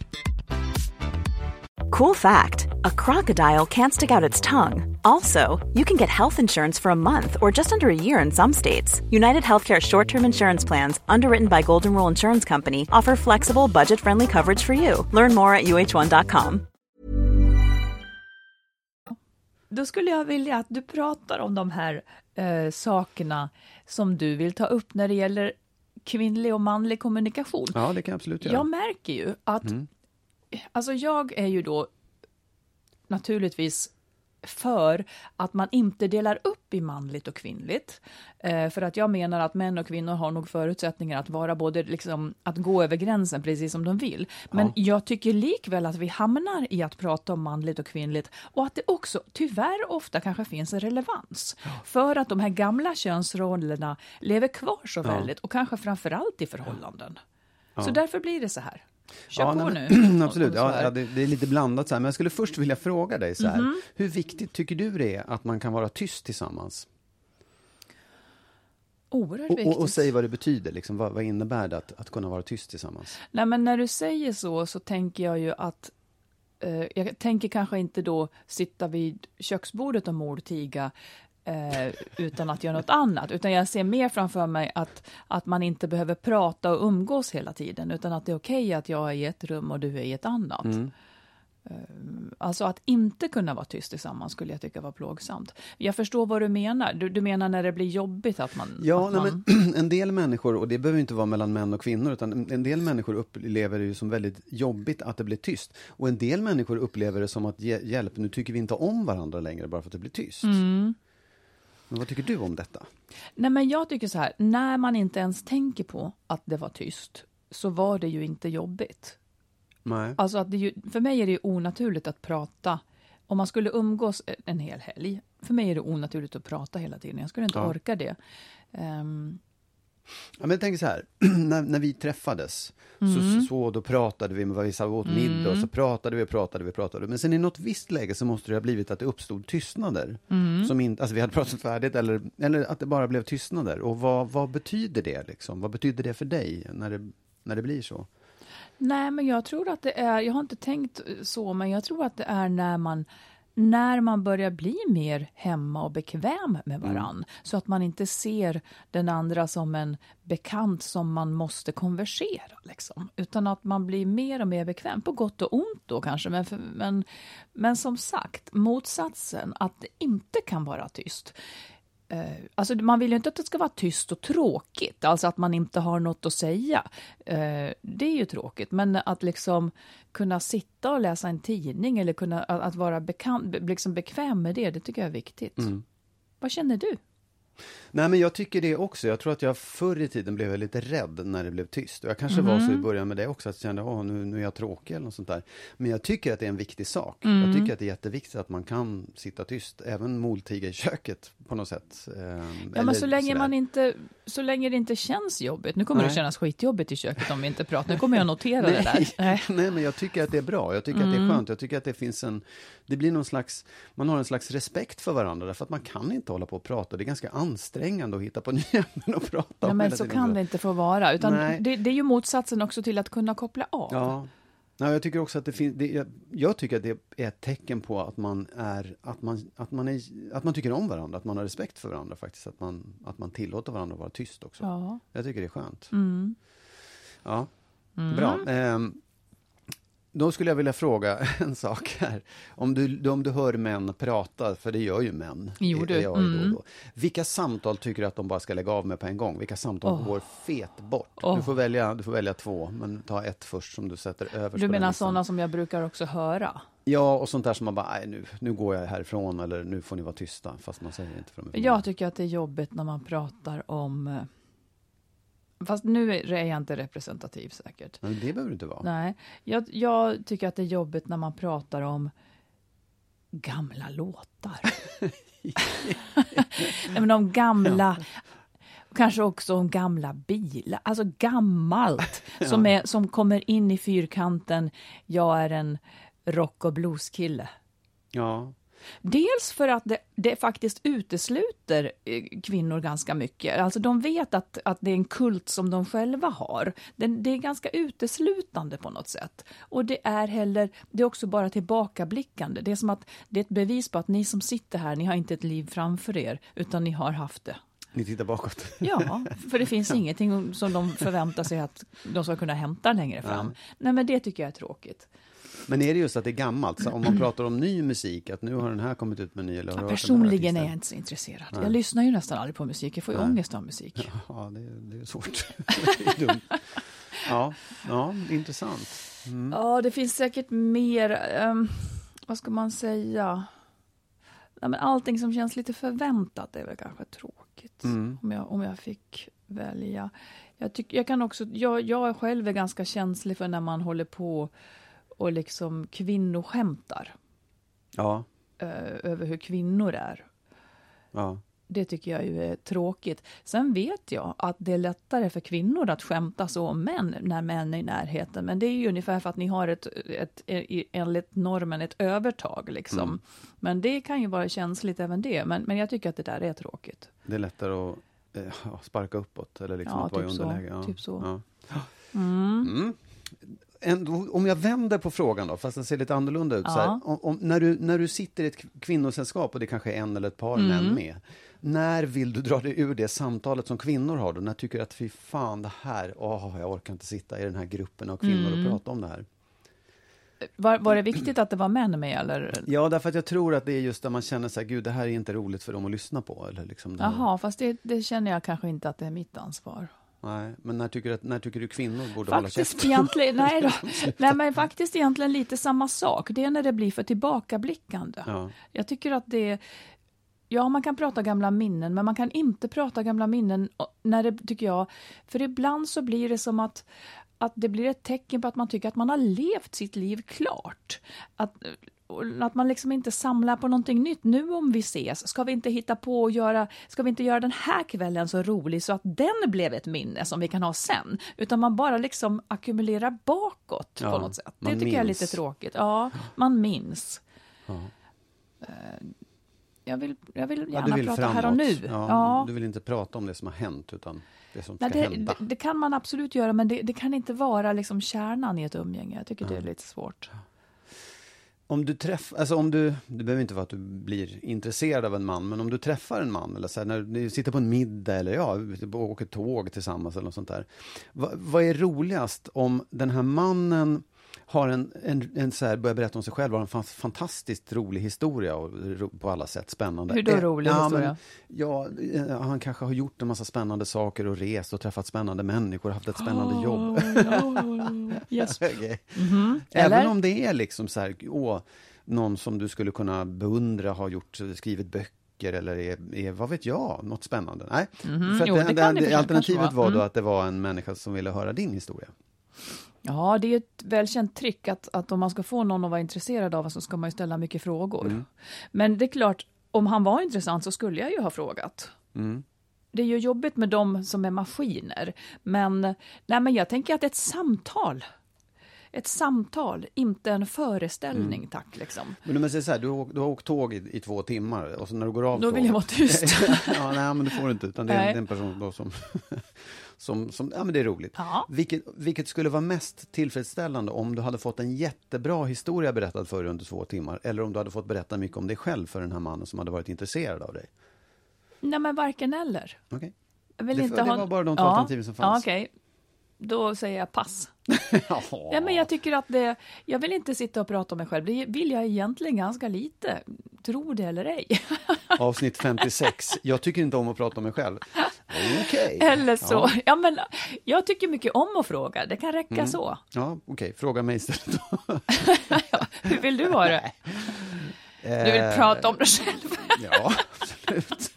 Cool fact a crocodile can't stick out its tongue. Also, you can get health insurance for a month or just under a year in some states. United Healthcare short term insurance plans, underwritten by Golden Rule Insurance Company, offer flexible, budget friendly coverage for you. Learn more at uh1.com. Då skulle jag vilja att du pratar om de här eh, sakerna som du vill ta upp när det gäller kvinnlig och manlig kommunikation. Ja, det kan jag absolut göra. Jag märker ju att, alltså jag är ju då naturligtvis för att man inte delar upp i manligt och kvinnligt. Eh, för att jag menar att män och kvinnor har nog förutsättningar att vara både liksom, att gå över gränsen precis som de vill. Men jag tycker likväl att vi hamnar i att prata om manligt och kvinnligt och att det också tyvärr ofta kanske finns en relevans. För att de här gamla könsrollerna lever kvar så väldigt och kanske framförallt i förhållanden. Så därför blir det så här. Kör Ja, på nej, nu. men- och- Absolut, och ja, det, det är lite blandat så här. Men jag skulle först vilja fråga dig så här. Hur viktigt tycker du det är att man kan vara tyst tillsammans? Oerhört Och, viktigt. och, och säg vad det betyder, liksom. vad, vad innebär det att, att kunna vara tyst tillsammans? Nej, men när du säger så, så tänker jag ju att eh, jag tänker kanske inte då sitta vid köksbordet och mordtiga eh, utan att göra något annat, utan jag ser mer framför mig att, att man inte behöver prata och umgås hela tiden, utan att det är okej att jag är i ett rum och du är i ett annat. Eh, Alltså att inte kunna vara tyst tillsammans skulle jag tycka var plågsamt. Jag förstår vad du menar. Du, du menar när det blir jobbigt att man... Ja, att man... men, en del människor, och det behöver inte vara mellan män och kvinnor, utan en, del människor upplever det ju som väldigt jobbigt att det blir tyst. Och en del människor upplever det som att "Hj- hjälp, nu tycker vi inte om varandra längre bara för att det blir tyst. Mm. Men vad tycker du om detta? Nej, men jag tycker så här, när man inte ens tänker på att det var tyst, så var det ju inte jobbigt. Nej. Alltså att det ju, för mig är det onaturligt att prata. Om man skulle umgås en hel helg, för mig är det onaturligt att prata hela tiden. Jag skulle inte Ja. orka det. Ehm, Ja, men jag tänker så här, när, när vi träffades, så, så då pratade vi, vi sa åt middag, och så pratade vi, pratade vi, pratade. Men sen i något visst läge så måste det ha blivit att det uppstod tystnader. Som inte, alltså vi hade pratat färdigt, eller, eller att det bara blev tystnader. Och vad, vad betyder det liksom? Vad betyder det för dig när det, när det blir så? nej, men jag tror att det är, jag har inte tänkt så, men jag tror att det är när man när man börjar bli mer hemma och bekväm med varann. Så att man inte ser den andra som en bekant som man måste konversera. Liksom. Utan att man blir mer och mer bekväm, på gott och ont då kanske. Men, men, men som sagt, motsatsen, att det inte kan vara tyst. Eh, alltså man vill ju inte att det ska vara tyst och tråkigt, alltså att man inte har något att säga. Eh, det är ju tråkigt, men att liksom kunna sitta och läsa en tidning eller kunna, att, vara bekant, liksom bekväm med det, det tycker jag är viktigt. Vad känner du? Nej, men jag tycker det också. Jag tror att jag förr i tiden blev lite rädd när det blev tyst. Och jag kanske var så i början med det också, att jag kände, åh, nu, nu är jag tråkig eller något sånt där. Men jag tycker att det är en viktig sak. Jag tycker att det är jätteviktigt att man kan sitta tyst, även moltiga i köket på något sätt. Eh, Ja, men så länge, man inte, så länge det inte känns jobbigt. Nu kommer Nej. det kännas skitjobbigt i köket om vi inte pratar. Nu kommer jag notera det där. Nej, nej, men jag tycker att det är bra. Jag tycker att det är skönt. Jag tycker att det finns en... Det blir någon slags... Man har en slags respekt för varandra, därför att man kan inte hålla på och prata. Det är ganska ansträngande att hitta på nya ämnen att prata Ja, om men så kan det inte få vara. Utan Nej. det, det är ju motsatsen också till att kunna koppla av. Ja. Nej, jag tycker också att det finns... Det, jag, jag tycker att det är ett tecken på att man är... Att man, att, man är att man tycker om varandra, att man har respekt för varandra faktiskt. Att man, att man tillåter varandra att vara tyst också. Ja. Jag tycker det är skönt. Mm. Ja, bra. Ehm, då skulle jag vilja fråga en sak här. Om du, om du hör män prata, för det gör ju män. Jo, du. ju då Mm. då. Vilka samtal tycker du att de bara ska lägga av med på en gång? Vilka samtal Åh. går fet bort? Åh. Du, får välja, du får välja två, men ta ett först som du sätter överst Du menar sådana som jag brukar också höra? Ja, och sånt där som man bara, nej nu, nu går jag härifrån eller nu får ni vara tysta, fast man säger inte för dem. Jag tycker att det är jobbigt när man pratar om... Fast nu är jag inte representativ säkert. Men det behöver det inte vara. Nej, jag, jag tycker att det är jobbigt när man pratar om gamla låtar. Nej, men om gamla, kanske också om gamla bilar, alltså gammalt som, är, som kommer in i fyrkanten, jag är en rock och blueskille. Ja, Dels för att det, det faktiskt utesluter eh, kvinnor ganska mycket. Alltså de vet att, att det är en kult som de själva har. Det, det är ganska uteslutande på något sätt. Och det är heller, det är också bara tillbakablickande. Det är som att det är ett bevis på att ni som sitter här, ni har inte ett liv framför er, utan ni har haft det. ni tittar bakåt. Ja, för det finns ingenting som de förväntar sig att de ska kunna hämta längre fram. Nej, men det tycker jag är tråkigt. Men är det just att det är gammalt? Så om man pratar om ny musik, att nu har den här kommit ut med ny eller här Personligen är jag inte så intresserad. Jag lyssnar ju nästan aldrig på musik, jag får ju ångest av musik. Ja, det, det är svårt. det är dumt. Ja, ja, intressant. Ja, det finns säkert mer, ehm, vad ska man säga? Nej, men allting som känns lite förväntat är väl kanske tråkigt. Om, jag, om jag fick välja. Jag, tyck, jag, kan också, jag, jag själv är ganska känslig för när man håller på och liksom kvinnoskämtar Ja, eh, över hur kvinnor är. ja. Det tycker jag ju är tråkigt. Sen vet jag att det är lättare för kvinnor att skämta så om män när män är i närheten. Men det är ju ungefär för att ni har ett, ett, ett enligt normen ett övertag. Liksom. Men det kan ju vara känsligt även det. Men, men jag tycker att det där är tråkigt. Det är lättare att eh, sparka uppåt eller liksom Ja, att vara typ i så. underläge. Ja. Typ så. Ja. Mm. Ändå, om jag vänder på frågan då, fast den ser lite annorlunda ut. Så här, Ja. om, om, när, du, när du sitter i ett kvinnosällskap och det kanske är en eller ett par Mm. män med. När vill du dra dig ur det samtalet som kvinnor har då? När tycker du att fy fan det här, åh, jag orkar inte sitta i den här gruppen av kvinnor Mm. och prata om det här. Var, var det viktigt att det var män med? Eller? Ja, därför att jag tror att det är just där man känner så här, gud det här är inte roligt för dem att lyssna på. Eller liksom. Jaha, fast det, det känner jag kanske inte att det är mitt ansvar. Nej, men när tycker, att, när tycker du kvinnor borde hålla Faktiskt käften? egentligen, nej, då, nej men faktiskt egentligen lite samma sak. Det är när det blir för tillbakablickande. Ja. Jag tycker att det Ja, man kan prata gamla minnen, men man kan inte prata gamla minnen när det, tycker jag, för ibland så blir det som att, att det blir ett tecken på att man tycker att man har levt sitt liv klart. Att, att man liksom inte samlar på någonting nytt. Nu om vi ses, ska vi inte hitta på och göra, ska vi inte göra den här kvällen så rolig så att den blev ett minne som vi kan ha sen? Utan man bara liksom ackumulerar bakåt Ja, på något sätt. Det tycker jag är minns. lite tråkigt. Ja, man minns. Ja. Jag vill, jag vill Ja, gärna du vill prata framåt. här och nu. Ja, Du vill inte prata om det som har hänt, utan det som ska Nej, det, hända. det, det kan man absolut göra, men det, det kan inte vara liksom kärnan i ett umgänge. Jag tycker det är lite svårt. Om du träffar, alltså om du, det behöver inte vara att du blir intresserad av en man, men om du träffar en man, eller så här, när du sitter på en middag eller ja, typ åker tåg tillsammans eller något sånt där. Va, vad är roligast om den här mannen har en, en, en så här, börjar berätta om sig själv, har en fan- fantastiskt rolig historia och ro, på alla sätt spännande. Hur då Eh, rolig ja, historia? Men, ja, eh, han kanske har gjort en massa spännande saker och rest och träffat spännande människor, haft ett spännande jobb. Yes. Okej. Mhm. Även Eller? om det är liksom så här, åh, någon som du skulle kunna beundra har gjort, skrivit böcker eller är, är vad vet jag, något spännande. Nej, för att Mhm. Jo, det det förstås alternativet var då Mm. att det var en människa som ville höra din historia. Ja, det är ett välkänt trick att, att om man ska få någon att vara intresserad av så ska man ju ställa mycket frågor. Mm. Men det är klart, om han var intressant så skulle jag ju ha frågat. Mm. Det är ju jobbigt med de som är maskiner, men, nej, men jag tänker att ett samtal, ett samtal, inte en föreställning, Mm. tack. Liksom. Men om jag säger så här, du, har du har åkt tåg i, i två timmar och så när du går av Då vill tåget- jag vara tyst. ja, nej, men det får du inte, utan det är, det är en person då som, som, som, ja men det är roligt. Ja. Vilket, vilket skulle vara mest tillfredsställande om du hade fått en jättebra historia berättad för dig under två timmar, eller om du hade fått berätta mycket om dig själv för den här mannen som hade varit intresserad av dig. Nej, men varken eller. Okej? Jag vill Det- inte det ha... var bara de två alternativen som fanns. Ja, okej. Då säger jag pass. Ja. Men jag tycker att det, jag vill inte sitta och prata om mig själv. Det vill jag egentligen ganska lite. Tro det eller ej. Avsnitt 56. Jag tycker inte om att prata om mig själv. Okej. Eller så. Ja, Ja. men jag tycker mycket om att fråga. Det kan räcka så. ja okej. Fråga mig istället. Hur vill du ha det? Du vill Eh, prata om dig själv? Ja, absolut.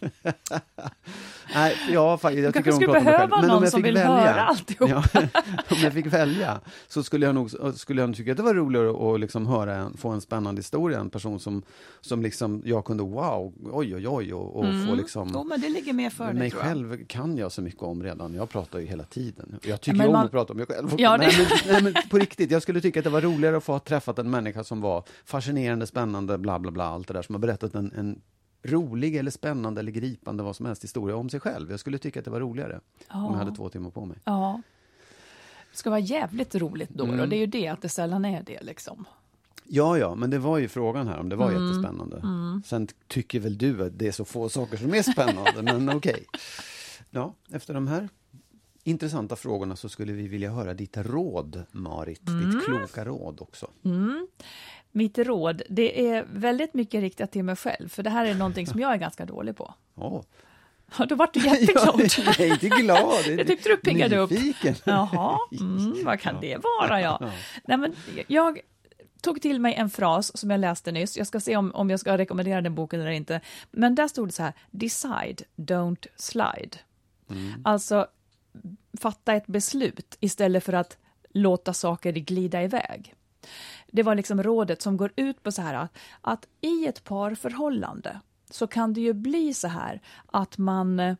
Nej, ja, jag kanske tycker om att skulle om behöva Men om någon jag som fick vill välja, höra alltihop. Ja, om jag fick välja så skulle jag nog, skulle jag nog tycka att det var roligare att liksom höra en, få en spännande historia, en person som, som liksom jag kunde wow, oj oj oj och, och få liksom Jo, men det ligger mer för mig jag. själv kan jag så mycket om redan. Jag pratar ju hela tiden. Jag tycker Men om man- att prata om mig själv. Ja, nej, det- men, nej, men på riktigt, jag skulle tycka att det var roligare att få ha träffat en människa som var fascinerande, spännande, bla bla bla, allt det där, som har berättat en, en rolig eller spännande eller gripande, vad som helst, historia om sig själv. Jag skulle tycka att det var roligare om jag hade två timmar på mig. Ja. Det ska vara jävligt roligt då. Mm. Och det är ju det, att det sällan är det liksom. Ja, ja, men det var ju frågan här om det var Mm. jättespännande. Sen tycker väl du att det är så få saker som är spännande, men okej. Ja, efter de här intressanta frågorna så skulle vi vilja höra ditt råd, Marit. Mm. Ditt kloka råd också. Mitt råd, det är väldigt mycket riktat till mig själv. För det här är någonting som jag är ganska dålig på. Åh. Ja, då vart du jätteglad. Jag är inte glad. Jag tyckte du piggade upp. Jaha, mm, vad kan det vara ja? Nej, men jag tog till mig en fras som jag läste nyss. Jag ska se om, om jag ska rekommendera den boken eller inte. Men där stod det så här, decide, don't slide. Alltså, fatta ett beslut istället för att låta saker glida iväg. Det var liksom rådet som går ut på så här att, att i ett parförhållande så kan det ju bli så här att man eh,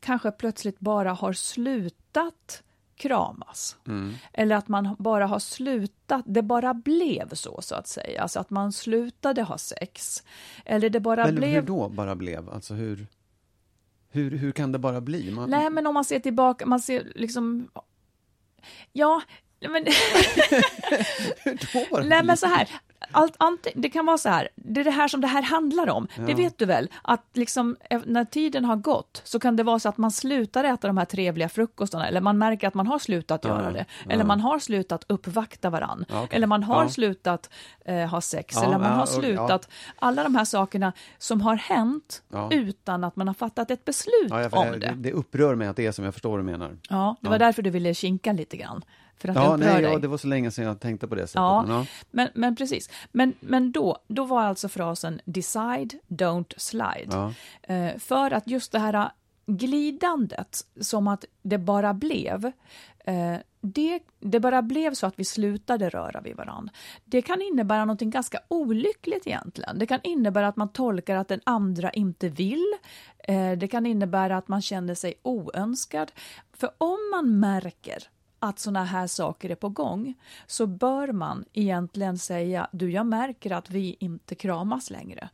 kanske plötsligt bara har slutat kramas. Eller att man bara har slutat, det bara blev så så att säga. Alltså att man slutade ha sex. Eller det bara Men blev... hur då bara blev? Alltså hur, hur, hur kan det bara bli? Man, Nej, men om man ser tillbaka, man ser liksom... Ja, men... hur då Nej, men så här. Allt, ant- det kan vara så här, det är det här som det här handlar om. Det vet du väl? Att liksom, eh, när tiden har gått så kan det vara så att man slutar äta de här trevliga frukostarna eller man märker att man har slutat Ja, göra det. ja. Eller man har slutat uppvakta varann. Ja, okej. Eller man har Ja. slutat eh, ha sex. Ja, eller man ja, har slutat. Alla de här sakerna som har hänt Ja. utan att man har fattat ett beslut Ja, om det. det. det upprör mig att det är som jag förstår du menar. Ja, det var Ja. därför du ville kinka lite grann. För att det Ja, upprör nej, dig. ja, det var så länge sedan jag tänkte på det sättet. Ja, Men, ja. men, men precis. Men, men då, då var alltså frasen decide, don't slide. Ja. Eh, för att just det här glidandet, som att det bara blev, eh, det, det bara blev så att vi slutade röra vid varandra. Det kan innebära något ganska olyckligt egentligen. Det kan innebära att man tolkar att den andra inte vill. Eh, det kan innebära att man känner sig oönskad. För om man märker att såna här saker är på gång så bör man egentligen säga du, jag märker att vi inte kramas längre.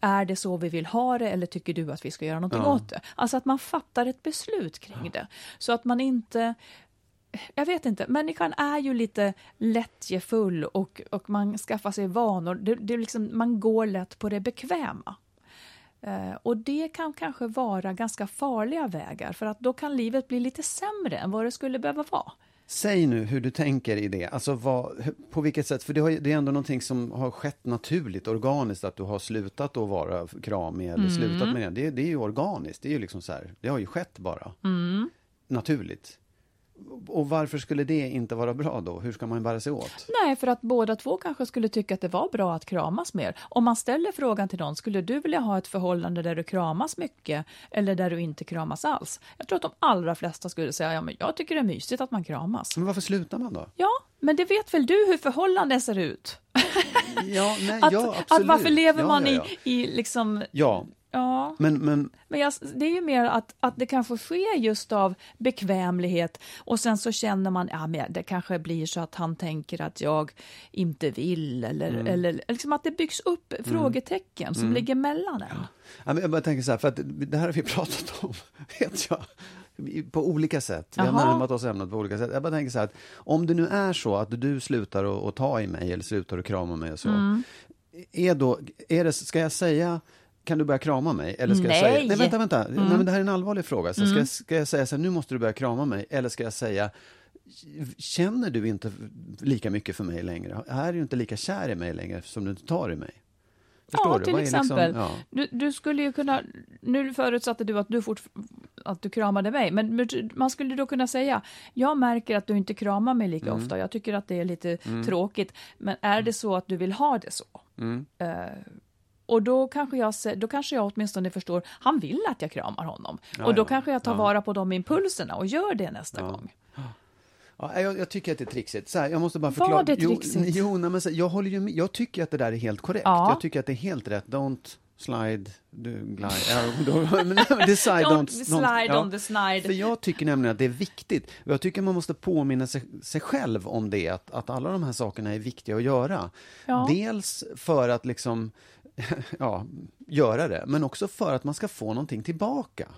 Är det så vi vill ha det eller tycker du att vi ska göra någonting Ja. åt det? Alltså att man fattar ett beslut kring det. Så att man inte jag vet inte, människan är ju lite lättjefull och, och man skaffar sig vanor. Det, det är liksom, man går lätt på det bekväma. Eh, och det kan kanske vara ganska farliga vägar för att då kan livet bli lite sämre än vad det skulle behöva vara. Säg nu hur du tänker i det. Alltså vad, på vilket sätt? För det, har, det är ändå någonting som har skett naturligt, organiskt, att du har slutat att vara kramig eller slutat med det. det. Det är ju organiskt, det är ju liksom så här, det har ju skett bara. Naturligt. Och varför skulle det inte vara bra då? Hur ska man bära sig åt? Nej, för att båda två kanske skulle tycka att det var bra att kramas mer. Om man ställer frågan till någon, skulle du vilja ha ett förhållande där du kramas mycket eller där du inte kramas alls? Jag tror att de allra flesta skulle säga, ja men jag tycker det är mysigt att man kramas. Men varför slutar man då? Ja, men det vet väl du hur förhållanden ser ut? Ja, nej, Att, ja, att absolut. varför lever Ja, man ja. i, i liksom, Ja, ja. men, men Men jag, det är ju mer att, att det kanske sker just av bekvämlighet och sen så känner man, ja men det kanske blir så att han tänker att jag inte vill eller, Mm. eller liksom att det byggs upp frågetecken som ligger mellan en. Ja, men jag bara tänker så här, för att det här har vi pratat om, vet jag, på olika sätt. Vi har närmat oss ämnet på olika sätt. Jag bara tänker så här, att om det nu är så att du slutar att ta i mig eller slutar att krama mig och så, Mm. är då, är det, ska jag säga kan du börja krama mig? Eller ska Jag Nej. Mm. säga, nej, vänta, vänta. Nej, men det här är en allvarlig fråga. Så ska, jag, ska jag säga så här, nu måste du börja krama mig? Eller ska jag säga, känner du inte lika mycket för mig längre? Är du inte lika kär i mig längre som du inte tar i mig? Förstår ja, du? till liksom- exempel. ja. du, du skulle ju kunna, nu förutsatte du att du, fort, att du kramade mig, men man skulle då kunna säga, jag märker att du inte kramar mig lika Mm. ofta, jag tycker att det är lite tråkigt, men är det så att du vill ha det så? Mm. Eh, och då kanske, jag, då kanske jag åtminstone förstår, han vill att jag kramar honom. och då ja. kanske jag tar Ja. vara på de impulserna och gör det nästa gång. Ja, jag, jag tycker att det är trixigt. Så här, jag måste bara Var förklara. det Jo, trixigt? jo, nej, men så, jag håller ju med. Jag tycker att det där är helt korrekt. Ja. Jag tycker att det är helt rätt. Don't slide, do glide. Ja, men decide, Don't don't, slide ja. on the snide. För jag tycker nämligen att det är viktigt. Jag tycker man måste påminna sig, sig själv om det, att, att alla de här sakerna är viktiga att göra. Ja. Dels för att liksom, ja, göra det, men också för att man ska få någonting tillbaka.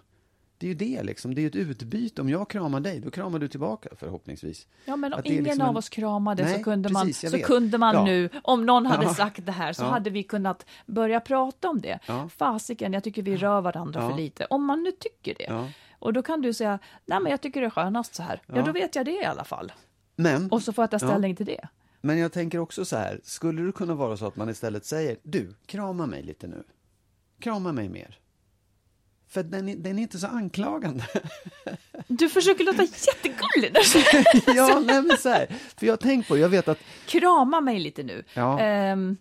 Det är ju det liksom, det är ju ett utbyte. Om jag kramar dig, då kramar du tillbaka förhoppningsvis. Ja, men om ingen liksom av oss kramade Nej, så kunde precis, man, så vet. kunde man Ja. nu, om någon hade Ja. sagt det här, så Ja. hade vi kunnat börja prata om det. Ja. Fasiken, jag tycker vi rör varandra för lite. Om man nu tycker det. Och då kan du säga, nej men jag tycker det är skönast så här. Ja, då vet jag det i alla fall. Men, Och så får jag ta ställning till det. Men jag tänker också så här, skulle det kunna vara så att man istället säger, du, krama mig lite nu. Krama mig mer. För den är, den är inte så anklagande. Du försöker låta jättegullig ja, nej men så här, för jag har tänkt på, jag vet att, krama mig lite nu. Ja. Ehm,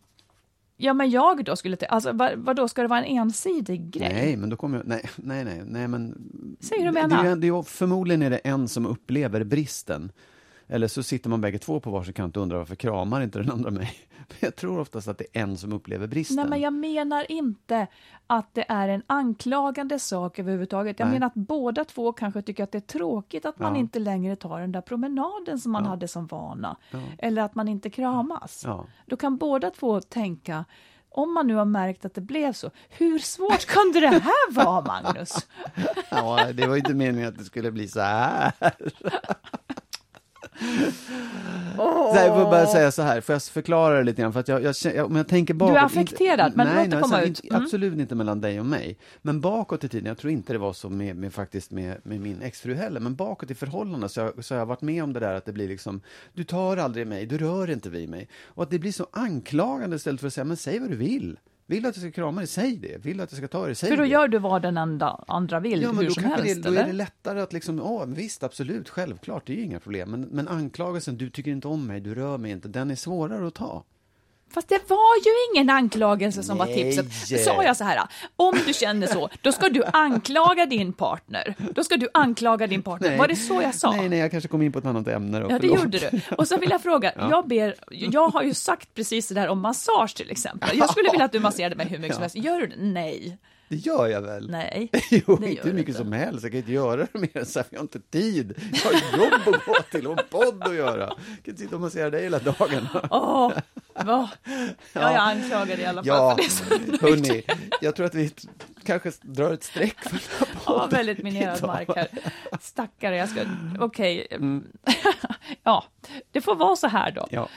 ja, men jag då skulle, alltså vad, vad då ska det vara en ensidig grej? nej men då kommer jag, nej, nej, nej, nej men. Säg hur du Det menar. det är, ju- förmodligen är det en som upplever bristen. Eller så sitter man bägge två på varsin kant och undrar varför kramar inte den andra mig? Men jag tror oftast att det är en som upplever bristen. Nej, men jag menar inte att det är en anklagande sak överhuvudtaget. Jag Nej. menar att båda två kanske tycker att det är tråkigt att man Ja. inte längre tar den där promenaden som man hade som vana. Eller att man inte kramas. Ja. Då kan båda två tänka, om man nu har märkt att det blev så, hur svårt kunde det här vara, Magnus? Ja, det var ju inte meningen att det skulle bli så här. Här, jag får bara säga så här, får jag förklara det lite grann? För att jag, jag, jag, om jag tänker bakåt, Du är affekterad, inte, men nej, låt det nej, komma här, ut. Mm. Absolut inte mellan dig och mig. Men bakåt i tiden, jag tror inte det var så med, med faktiskt med, med min exfru heller, men bakåt i förhållanden så, har jag- så har jag varit med om det där att det blir liksom, du tar aldrig mig, du rör inte vid mig. Och att det blir så anklagande istället för att säga, men säg vad du vill. Vill du att jag ska krama dig, säg det. Vill du att jag ska ta dig, säg För då det. gör du vad den andra, andra vill, Ja, men hur då, som helst, det, då är det lättare att liksom, ja visst absolut, självklart, det är ju inga problem. Men, men anklagelsen, du tycker inte om mig, du rör mig inte, den är svårare att ta. Fast det var ju ingen anklagelse som var Nej. tipset. Sa jag så här, om du känner så, då ska du anklaga din partner. Då ska du anklaga din partner. Var det så jag sa? Nej, nej, jag kanske kom in på ett annat ämne då, Ja, det gjorde du. Och så vill jag fråga, jag, ber, jag har ju sagt precis det där om massage till exempel. Jag skulle vilja att du masserade mig hur mycket som helst. Gör du det? Nej. Det gör jag väl? Nej. Jo, det inte hur mycket inte. som helst. Jag kan inte göra det mer än så här, jag har inte tid. Jag har jobb att gå till och en podd att göra. Jag kan inte sitta och massera dig hela dagen. Åh, vad? Ja, jag anklagar i alla fall Ja, för det. Så hörni, jag tror att vi kanske drar ett streck för den här Ja, väldigt minerad idag. mark här. Stackare, jag ska... Okej. Mm. ja, det får vara så här då. Ja.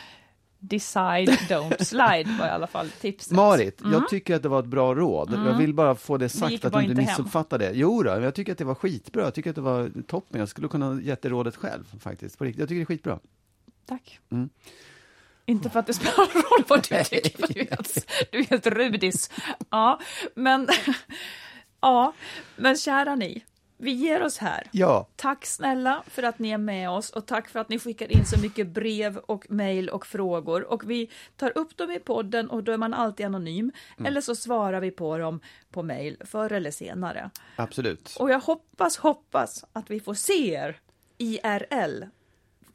decide, don't slide var i alla fall tipset. Marit, jag tycker att det var ett bra råd. Jag vill bara få det sagt att du inte missuppfattar det. Jo då, jag tycker att det var skitbra. Jag tycker att det var toppen. Jag skulle kunna gett det rådet själv faktiskt. På riktigt. Jag tycker det är skitbra. Tack. Mm. Inte för att det spelar någon roll vad du tycker, för du är helt, du är helt rudis. Ja, men, ja, men kära ni, vi ger oss här. Ja, Tack snälla för att ni är med oss och tack för att ni skickar in så mycket brev och mejl och frågor. Och vi tar upp dem i podden och då är man alltid anonym. Eller så svarar vi på dem på mejl förr eller senare. absolut. Och jag hoppas, hoppas att vi får se er IRL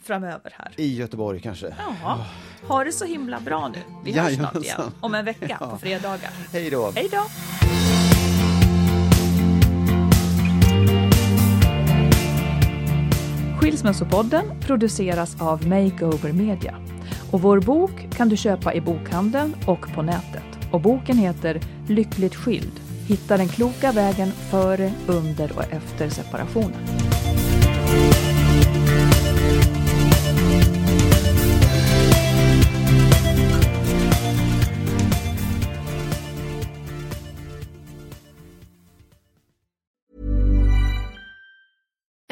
framöver här. I Göteborg kanske. Ja, ha det så himla bra nu. Vi hörs snart igen, om en vecka på fredagar. Hej då. Hej då! Skilsmässopodden produceras av Makeover Media. Och vår bok kan du köpa i bokhandeln och på nätet. Och boken heter Lyckligt skild. Hitta den kloka vägen före, under och efter separationen.